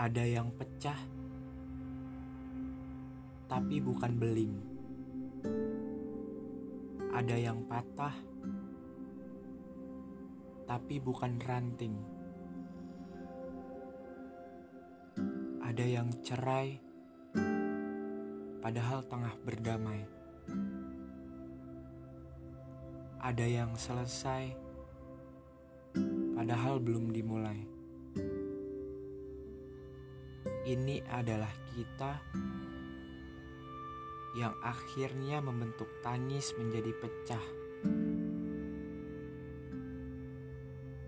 Ada yang pecah, tapi bukan beling. Ada yang patah, tapi bukan ranting. Ada yang cerai, padahal tengah berdamai. Ada yang selesai, padahal belum dimulai. Ini adalah kita yang akhirnya membentuk tangis menjadi pecah.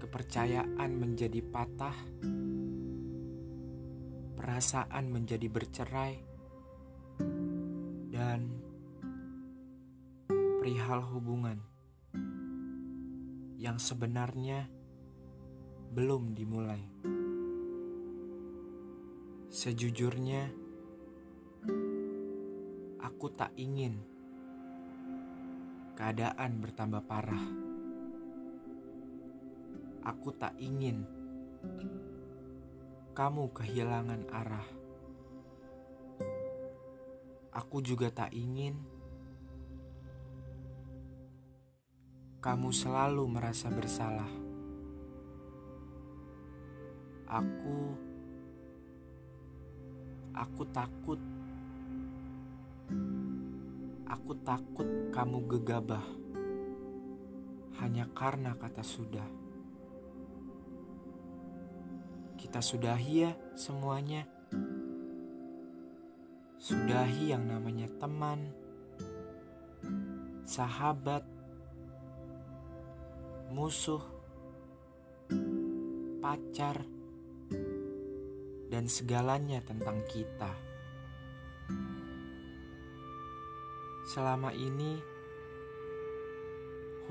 Kepercayaan menjadi patah, perasaan menjadi bercerai, dan perihal hubungan yang sebenarnya belum dimulai. Sejujurnya, aku tak ingin keadaan bertambah parah. Aku tak ingin kamu kehilangan arah. Aku juga tak ingin kamu selalu merasa bersalah. Aku Aku takut. Aku takut kamu gegabah hanya karena kata sudah. Kita sudahi ya semuanya. Sudahi yang namanya teman, sahabat, musuh, pacar dan segalanya tentang kita. Selama ini,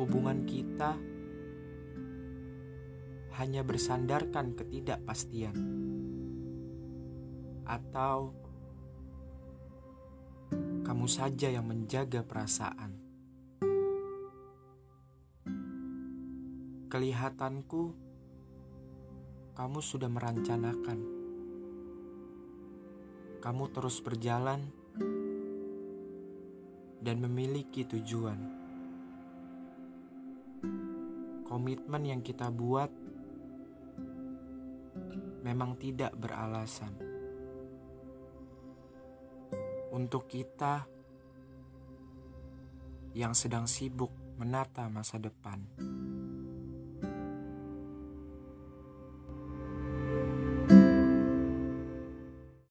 hubungan kita hanya bersandarkan ketidakpastian, atau kamu saja yang menjaga perasaan. Kelihatanku, kamu sudah merencanakan kamu terus berjalan dan memiliki tujuan. Komitmen yang kita buat memang tidak beralasan. Untuk kita yang sedang sibuk menata masa depan.